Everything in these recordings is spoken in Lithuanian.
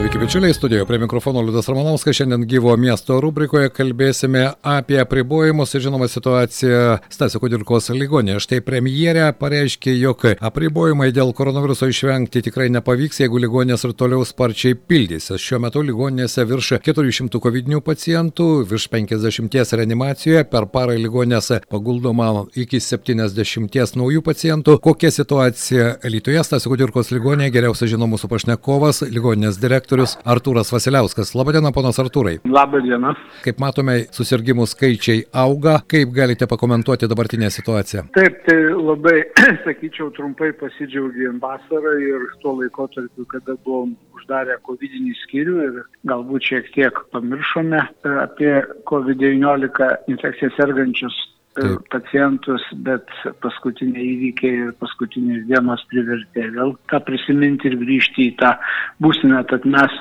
Sveiki, bičiuliai, studijoje prie mikrofono Liudas Ramanauskas. Šiandien gyvo miesto rubrikoje kalbėsime apie apribojimus ir žinoma situaciją Stasio Kudirkos ligonėje. Štai premjerė pareiškė, jog apribojimai dėl koronaviruso išvengti tikrai nepavyks, jeigu ligonės ir toliau sparčiai pildysis. Šiuo metu ligonėse virš 400 COVID pacientų, virš 50 reanimacijoje, per parą ligonėse paguldoma iki 70 naujų pacientų. Kokia situacija Lietuvoje Stasio Kudirkos ligonėje geriausiai žino mūsų pašnekovas, ligonės direktorius direktorius Artūras Vasiliauskas. Labadiena, ponas Artūrai. Labadiena. Kaip matome, susirgymų skaičiai auga. Kaip galite pakomentuoti dabartinę situaciją? Taip, tai labai, sakyčiau, trumpai pasidžiaugiam vasarą ir tuo laikotarpiu, kada buvom uždarę COVID skyrių ir galbūt šiek tiek pamiršome apie COVID-19 infekciją sergančius Taip. pacientus, bet paskutiniai įvykiai ir paskutinės dienos privertė vėl tą prisiminti ir grįžti į tą būsiną. Tad mes,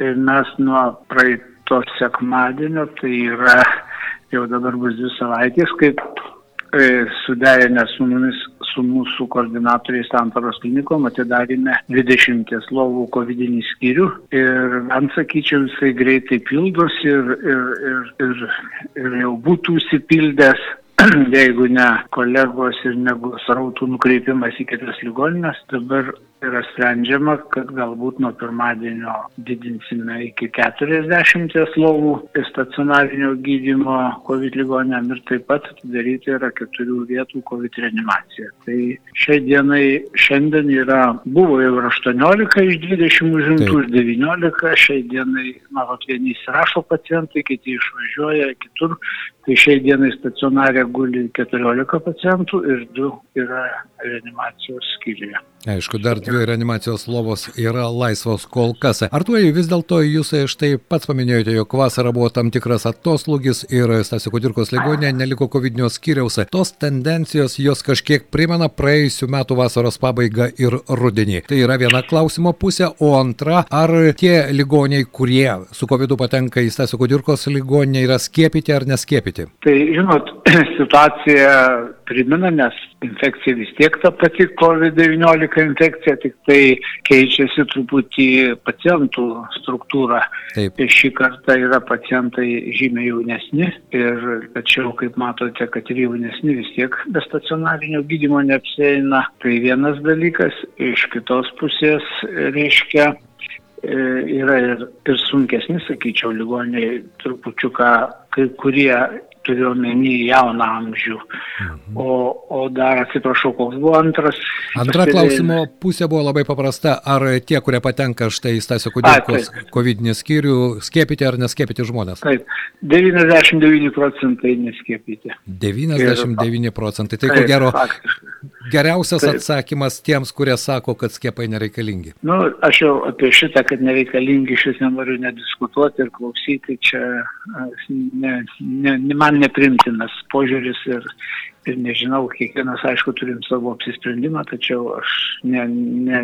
mes nuo praeito sekmadienio, tai yra jau dabar bus dvi savaitės, kaip e, suderinę su mumis, su mūsų koordinatoriais santaros klinikom atidarėme 20 lovų COVID skyrių ir man sakyčiau, jisai greitai pildosi ir, ir, ir, ir, ir jau būtų užsipildęs jeigu ne kolegos ir negu srautų nukreipimas į kitas ligoninės, dabar yra sprendžiama, kad galbūt nuo pirmadienio didinsime iki 40 lovų stacionarinio gydymo COVID ligonėm ir taip pat atidaryti yra keturių vietų COVID reanimacija. Tai šiai dienai šiandien yra, buvo jau 18 iš 20 užimtų ir 19, šiai dienai, matot, vieni įsirašo pacientai, kiti išvažiuoja kitur, tai šiai dienai stacionarė guli 14 pacientų ir 2 yra reanimacijos skyriuje. Aišku, dar dvi reanimacijos lovos yra laisvos kol kas. Ar tuo vis dėlto jūs štai pats paminėjote, jog vasara buvo tam tikras atoslūgis ir Stasio Kudirkos ligonė neliko COVID skyriaus. Tos tendencijos jos kažkiek primena praėjusių metų vasaros pabaigą ir rudenį. Tai yra viena klausimo pusė, o antra, ar tie ligoniai, kurie su COVID patenka į Stasio Kudirkos ligonę, yra skiepyti ar neskiepyti? Tai žinot, situacija primena, nes infekcija vis tiek ta pati COVID-19 infekcija, tik tai keičiasi truputį pacientų struktūra. Taip. Šį kartą yra pacientai žymiai jaunesni ir tačiau, kaip matote, kad ir jaunesni vis tiek be stacionarinio gydimo neapsieina. Tai vienas dalykas, iš kitos pusės reiškia e, yra ir, ir sunkesni, sakyčiau, ligoniai trupučiuką, kai kurie turiu omeny jauną amžių. Mhm. O, o dar atsiprašau, koks buvo antras. Antra klausimo pusė buvo labai paprasta. Ar tie, kurie patenka štai į Stasio Kudėkos COVID skyrių, skiepyti ar neskiepyti žmonės? Taip, 99 procentai neskiepyti. 99 procentai. Tai ko gero geriausias Taip. atsakymas tiems, kurie sako, kad skiepai nereikalingi. Nu, aš jau apie šitą, kad nereikalingi, šis nenoriu nediskutuoti ir klausyti. Čia ne, ne, ne, man neprimtinas požiūris ir ir nežinau, kiekvienas, aišku, turim savo apsisprendimą, tačiau aš ne, ne,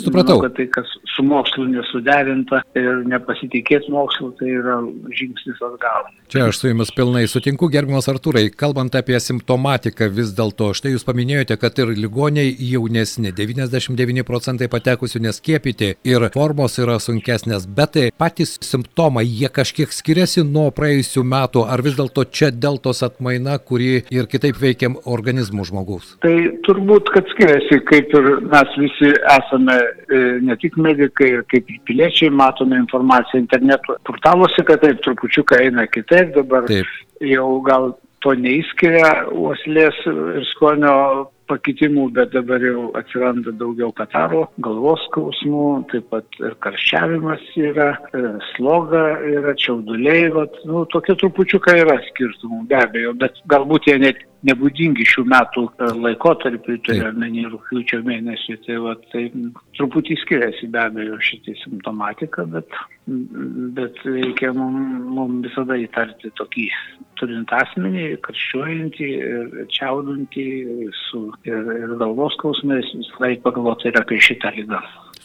Supratau. Manau, kad tai, kas su mokslu nesuderinta ir nepasitikėt mokslu, tai yra žingsnis atgal. Čia aš su jumis pilnai sutinku, gerbiamas Artūrai, kalbant apie simptomatiką vis dėlto, štai jūs paminėjote, kad ir ligoniai jaunesni, 99 procentai patekusių neskiepyti ir formos yra sunkesnės, bet tai patys simptomai, jie kažkiek skiriasi nuo praėjusių metų, ar vis dėlto čia deltos atmaina, kuri ir kitaip veikia veikia organizmų žmogaus? Tai turbūt, kad skiriasi, kaip ir mes visi esame e, ne tik medikai, kaip ir piliečiai, matome informaciją interneto portaluose, kad taip trupučiuką eina kitaip, dabar taip. jau gal to neįskiria uoslės ir skonio pakitimų, bet dabar jau atsiranda daugiau kataro, galvos skausmų, taip pat ir karščiavimas yra, e, sloga yra, čiauduliai, vat, nu, tokie trupučiukai yra skirtumų, be abejo, bet galbūt jie net nebūdingi šių metų laikotarpiu, turiu menį rūpiučio mėnesį, tai, va, tai truputį skiriasi be abejo šitai simptomatika, bet, bet reikia mums mum visada įtarti tokį turint asmenį, karščiuojantį ir čiaudantį su, ir, ir galvos skausmais, visą laiką pagalvoti ir apie šitą lygą.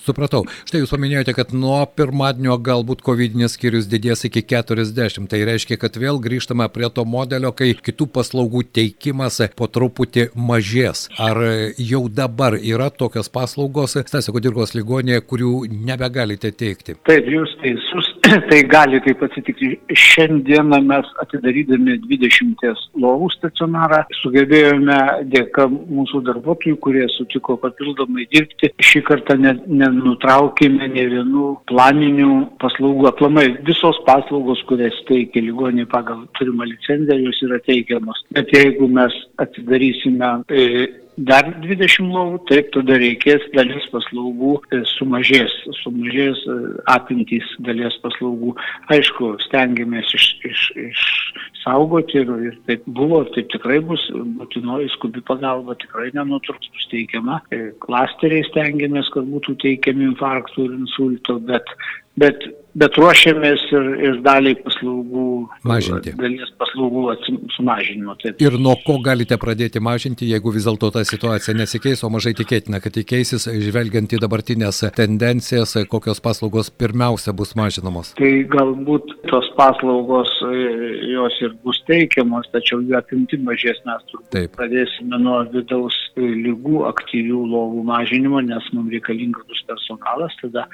Supratau. Štai jūs paminėjote, kad nuo pirmadienio galbūt COVID skyrius didės iki 40. Tai reiškia, kad vėl grįžtame prie to modelio, kai kitų paslaugų teikimas po truputį mažės. Ar jau dabar yra tokios paslaugos Stasio Kudirkos ligonėje, kurių nebegalite teikti? Taip, jūs teisus. tai gali taip atsitikti. Šiandieną mes atidarydami 20 lovų stacionarą sugebėjome dėka mūsų darbuotojų, kurie sutiko papildomai dirbti, šį kartą ne, ne, nenutraukėme ne vienų planinių paslaugų. Aplamai visos paslaugos, kurias teikia ligonė pagal turimą licenciją, jos yra teikiamos. Bet jeigu mes atidarysime e, dar 20 lovų, taip tada reikės dalis paslaugų e, sumažės, sumažės e, apimtys dalies paslaugų. Aišku, stengiamės iš, iš, išsaugoti ir, ir taip buvo, ir taip tikrai bus, būtinoji skubi pagalba tikrai nenutruks, bus teikiama. E, klasteriai stengiamės, kad būtų teikiami infarktų ir insulto, bet, bet bet ruošiamės ir, ir daliai paslaugų mažinti. Dalies paslaugų sumažinimo. Taip. Ir nuo ko galite pradėti mažinti, jeigu vis dėlto ta situacija nesikeis, o mažai tikėtina, kad įkeisis, žvelgiant į dabartinės tendencijas, kokios paslaugos pirmiausia bus mažinamos? Tai galbūt tos paslaugos e, jos ir bus teikiamos, tačiau jų apimti mažės mes turbūt pradėsime nuo vidaus lygų aktyvių lovų mažinimo, nes mums reikalingas bus personalas, tada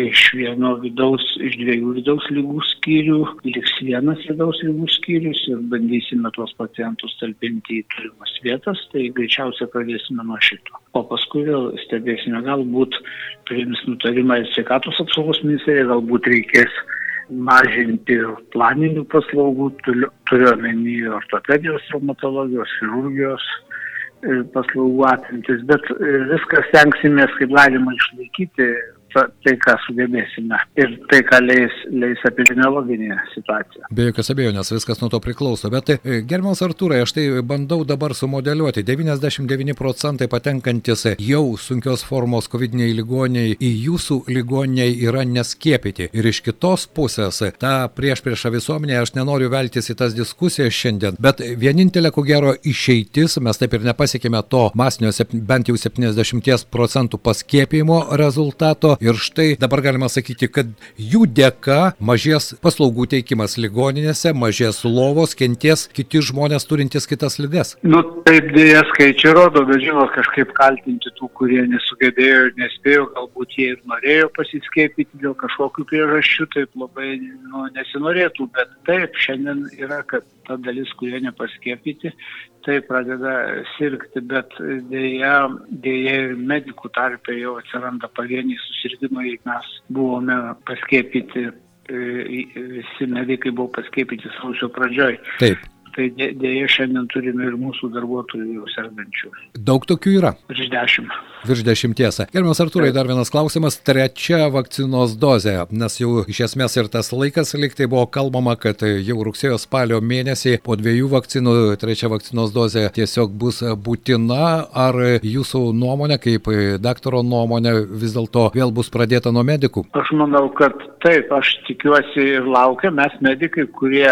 iš vieno vidaus iš dviejų vidaus lygų skyrių, liks vienas vidaus lygų skyrius ir bandysime tuos pacientus talpinti į turimas vietas, tai greičiausiai pradėsime nuo šito. O paskui vėl stebėsime, galbūt priims nutarimą ir sveikatos apsaugos ministerija, galbūt reikės mažinti planinių paslaugų, turiu omeny ortopedijos, traumatologijos, chirurgijos e, paslaugų apimtis, bet e, viską stengsimės kaip galima išlaikyti tai, ką sugebėsime ir tai, ką leis, leis epidemiologinė situacija. Be jokios abejonės, viskas nuo to priklauso. Bet e, gerbiamas Artūrai, aš tai bandau dabar sumodeliuoti. 99 procentai patenkantis jau sunkios formos COVID-19 ligoniai į jūsų ligoniai yra neskiepyti. Ir iš kitos pusės, ta prieš priešą visuomenė, aš nenoriu veltis į tas diskusijas šiandien, bet vienintelė, ko gero, išeitis, mes taip ir nepasiekime to masinio bent jau 70 procentų paskiepimo rezultato Ir štai dabar galima sakyti, kad jų dėka mažės paslaugų teikimas ligoninėse, mažės lovos, kenties kiti žmonės turintys kitas lygas. Nu, taip dėja skaičiai rodo, bet žinot, kažkaip kaltinti tų, kurie nesugebėjo ir nespėjo, galbūt jie ir norėjo pasiskiepyti dėl kažkokių priežasčių, taip labai nu, nesinorėtų, bet taip, šiandien yra, kad ta dalis, kurie nepaskiepyti, tai pradeda sirgti, bet dėja, dėja ir medikų tarpe jau atsiranda pavieniai susirgymai, mes buvome paskiepyti e, visi medikai buvo paskiepyti sausio pradžioj. Taip. Tai dėja šiandien turime ir mūsų darbuotojų sergančių. Daug tokių yra? Virš dešimt. Virš dešimties. Gerbiamas Artūrai, dar vienas klausimas. Trečia vakcinos dozė, nes jau iš esmės ir tas laikas liktai buvo kalbama, kad jau rugsėjo spalio mėnesį po dviejų vakcinų trečia vakcinos dozė tiesiog bus būtina. Ar jūsų nuomonė, kaip daktaro nuomonė, vis dėlto vėl bus pradėta nuo medikų? Aš manau, kad taip, aš tikiuosi ir laukia mes medikai, kurie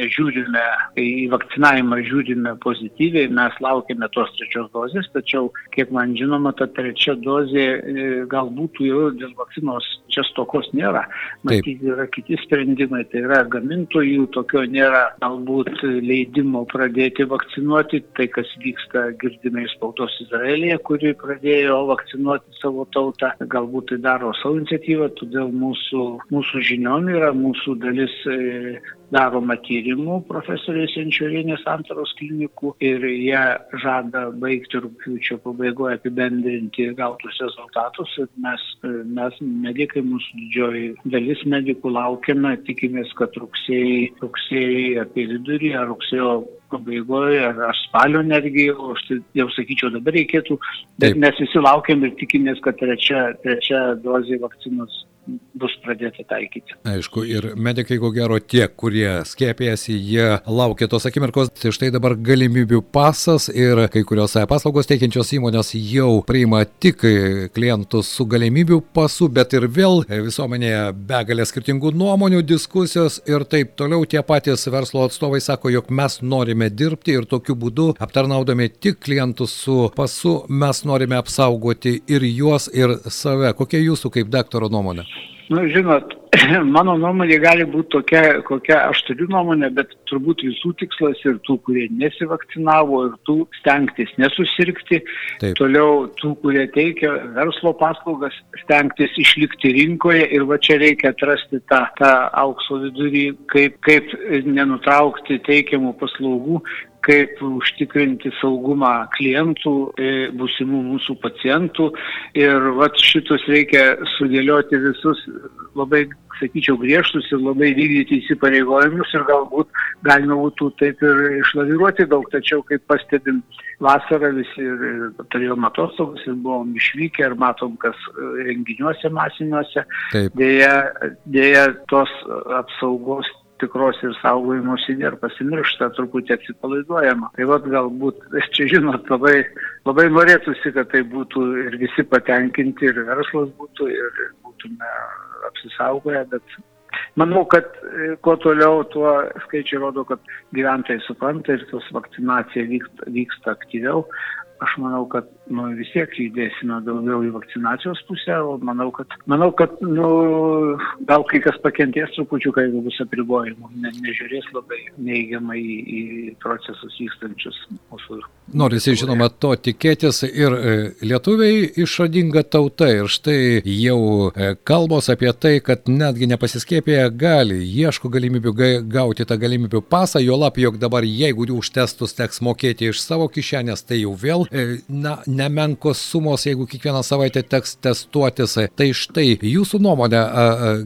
nežiūrime į vakcinavimą žiūrime pozityviai, mes laukiame tos trečios dozės, tačiau, kiek man žinoma, ta trečia dozė e, galbūt jau dėl vakcinos čia stokos nėra. Matyt, yra kiti sprendimai, tai yra gamintojų tokio nėra, galbūt leidimo pradėti vakcinuoti, tai kas vyksta girdime iš spaudos Izraelėje, kuri pradėjo vakcinuoti savo tautą, galbūt tai daro savo iniciatyvą, todėl mūsų, mūsų žiniom yra mūsų dalis e, daroma tyrimų profesoriais Enčiurinės santaros klinikų ir jie žada baigti rūpiučio pabaigoje apibendrinti gautus rezultatus mes, mes medikai, mūsų didžioji dalis medikų laukiame, tikimės, kad rugsėjai, rugsėjai apie vidurį ar rugsėjo pabaigoje ar, ar spalio netgi, o aš tai jau sakyčiau dabar reikėtų, bet Taip. mes visi laukiam ir tikimės, kad trečia, trečia dozė vakcinos bus pradėta taikyti. Aišku, ir medikai, ko gero, tie, kurie skiepėjasi, jie laukia tos akimirkos. Tai štai dabar galimybių pasas ir kai kurios paslaugos teikiančios įmonės jau priima tik klientus su galimybių pasu, bet ir vėl visuomenėje begalė skirtingų nuomonių, diskusijos ir taip toliau. Tie patys verslo atstovai sako, jog mes norime dirbti ir tokiu būdu aptarnaudami tik klientus su pasu mes norime apsaugoti ir juos, ir save. Kokia jūsų kaip daktaro nuomonė? Nu, žinot, mano nuomonė gali būti tokia, kokia aš turiu nuomonę, bet turbūt visų tikslas ir tų, kurie nesivakcinavo, ir tų stengtis nesusirgti, Taip. toliau tų, kurie teikia verslo paslaugas, stengtis išlikti rinkoje ir va čia reikia atrasti tą, tą aukso vidurį, kaip, kaip nenutraukti teikiamų paslaugų, kaip užtikrinti saugumą klientų, e, būsimų mūsų pacientų. Ir vat šitus reikia sudėlioti visus labai, sakyčiau, griežtus ir labai vykdyti įsipareigojimus ir galbūt galima būtų taip ir išlaviruoti daug, tačiau kaip pastebim, vasarą visi ir, ir turėjom atostogus ir buvom išvykę ir matom, kas renginiuose masiniuose. Dėja, dėja tos apsaugos tikros ir saugojimosi nėra pasimiršta, truputį atsipalaiduojama. Tai vad galbūt, čia žinot, labai, labai norėtųsi, kad tai būtų ir visi patenkinti, ir verslas būtų, ir būtume apsisaugoję, bet Manau, kad e, kuo toliau, tuo skaičiai rodo, kad gyventojai supranta ir tos vakcinacija vyksta, vyksta aktyviau aš manau, kad nu, vis tiek judėsime daugiau į vakcinacijos pusę, o manau, kad, manau, kad nu, gal kai kas pakentės trupučiu, jeigu bus apribojimų, ne, nežiūrės labai neigiamai į, į procesus vykstančius mūsų. Norisi, žinoma, to tikėtis ir e, lietuviai išradinga tauta ir štai jau e, kalbos apie tai, kad netgi nepasiskėpėję gali, ieško galimybių gauti tą galimybių pasą, jo lab, jog dabar jeigu už testus teks mokėti iš savo kišenės, tai jau vėl na, nemenkos sumos, jeigu kiekvieną savaitę teks testuotis. Tai štai, jūsų nuomonė,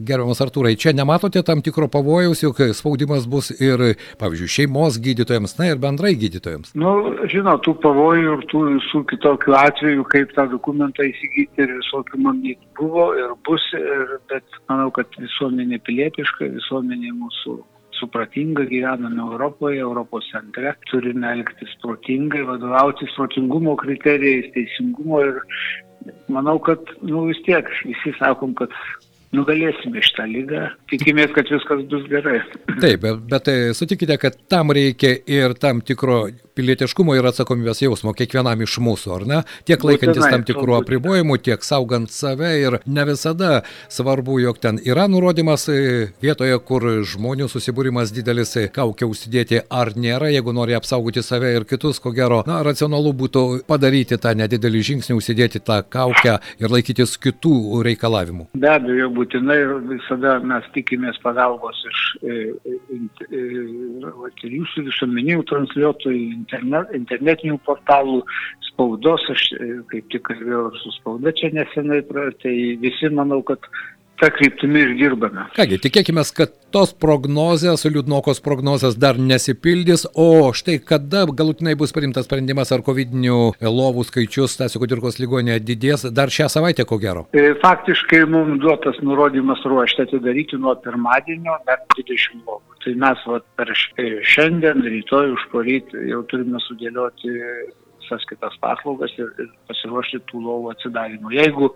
gerbiamas Artūrai, čia nematote tam tikro pavojaus, jog spaudimas bus ir, pavyzdžiui, šeimos gydytojams, na ir bendrai gydytojams? Nu, žinot, tų pavojų ir tų visų kitokių atvejų, kaip tą dokumentą įsigyti ir visokių mamytų buvo ir bus, ir, bet manau, kad visuomenė pilietiška, visuomenė mūsų supratinga, gyvename Europoje, Europos centre, turime elgtis protingai, vadovautis protingumo kriterijais, teisingumo ir manau, kad nu, vis tiek visi sakom, kad nugalėsime šitą lygą, tikimės, kad viskas bus gerai. Taip, bet, bet sutikite, kad tam reikia ir tam tikro pilietiškumo ir atsakomybės jausmo kiekvienam iš mūsų, ar ne? Tiek laikantis tam tikrų apribojimų, tiek saugant save ir ne visada svarbu, jog ten yra nurodymas e, vietoje, kur žmonių susibūrimas didelis, e, kaukia užsidėti ar nėra, jeigu nori apsaugoti save ir kitus, ko gero, na, racionalu būtų padaryti tą nedidelį žingsnį, užsidėti tą kaukę ir laikytis kitų reikalavimų. Be abejo, būtinai visada mes tikimės pagalbos iš e, e, e, jūsų visuomeninių transliuotojų, internet, internetinių portalų, spaudos, aš kaip tik kalbėjau ir su spauda čia nesenai, tai visi manau, kad tą kryptimį ir dirbame. Kągi, tikėkime, kad tos prognozės, liūdnokos prognozės dar nesipildys, o štai kada galutinai bus priimtas sprendimas, ar COVID-19 lovų skaičius Stasio Kudirkos ligonėje didės, dar šią savaitę ko gero? E, faktiškai mums duotas nurodymas ruošti atidaryti nuo pirmadienio dar 20 lovų. Tai mes vat, per šiandien, rytoj, užporyt jau turime sudėlioti visas kitas paslaugas ir, ir pasiruošti tų lovų atsidarimui. Jeigu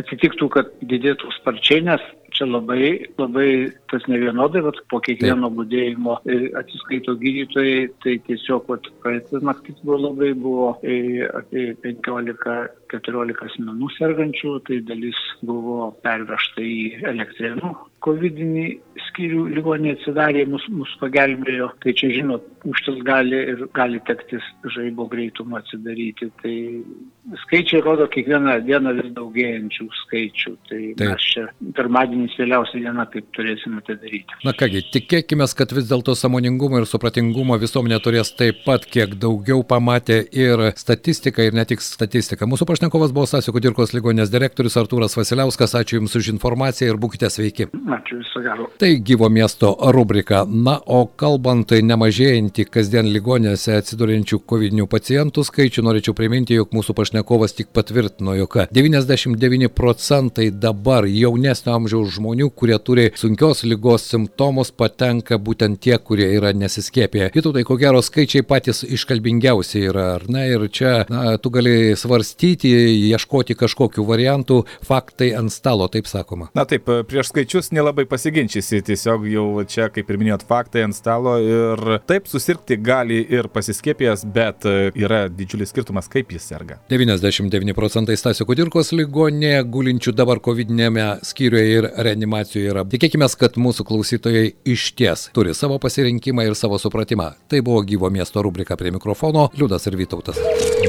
atsitiktų, kad didėtų sparčiai, nes čia labai, labai tas nevienodai, bet po kiekvieno būdėjimo e, atsiskaito gydytojai, tai tiesiog praeitą naktį buvo labai, buvo e, apie 15-14 asmenų sergančių, tai dalis buvo pervežta į elektrėnų COVID-19 skyrių ligonė atsidarė, mus, mus pagelbėjo, tai čia žinot, užtas gali ir gali tektis žaibo greitumo atsidaryti. Tai skaičiai rodo kiekvieną dieną vis daugėjančių skaičių. Tai Taip. mes čia pirmadienis vėliausia diena, kaip turėsime tai daryti. Na kągi, tikėkime, kad vis dėlto samoningumo ir supratingumo visuomenė turės taip pat, kiek daugiau pamatė ir statistika, ir ne tik statistika. Mūsų pašnekovas buvo Sasio Kudirkos ligonės direktorius Artūras Vasiliauskas. Ačiū Jums už informaciją ir būkite sveiki. Ačiū viso gero. Tai gyvo miesto rubrika. Na, o kalbant nemažėjantį kasdien ligonėse atsiduriančių COVID pacientų skaičių, norėčiau priminti, jog mūsų pašnekovas pašnekovas tik patvirtino, jog 99 procentai dabar jaunesnio amžiaus žmonių, kurie turi sunkios lygos simptomus, patenka būtent tie, kurie yra nesiskėpę. Kitų tai ko gero skaičiai patys iškalbingiausi yra, ar ne? Ir čia na, tu gali svarstyti, ieškoti kažkokių variantų, faktai ant stalo, taip sakoma. Na taip, prieš skaičius nelabai pasiginčysi, tiesiog jau čia, kaip ir minėjot, faktai ant stalo ir taip susirgti gali ir pasiskėpęs, bet yra didžiulis skirtumas, kaip jis serga. 99 procentai Stasio Kudirkos ligonė, gulinčių dabar COVID-19 skyriuje ir reanimacijoje yra. Tikėkime, kad mūsų klausytojai iš ties turi savo pasirinkimą ir savo supratimą. Tai buvo gyvo miesto rubrika prie mikrofono Liudas ir Vytautas.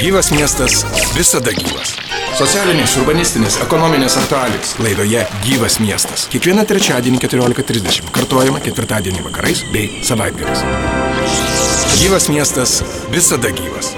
Gyvas miestas visada gyvas. Socialinės, urbanistinės, ekonominės aktualijos laidoje Gyvas miestas. Kiekvieną trečiadienį 14.30 kartuojama ketvirtadienį vakarais bei savaitgaliais. Gyvas miestas visada gyvas.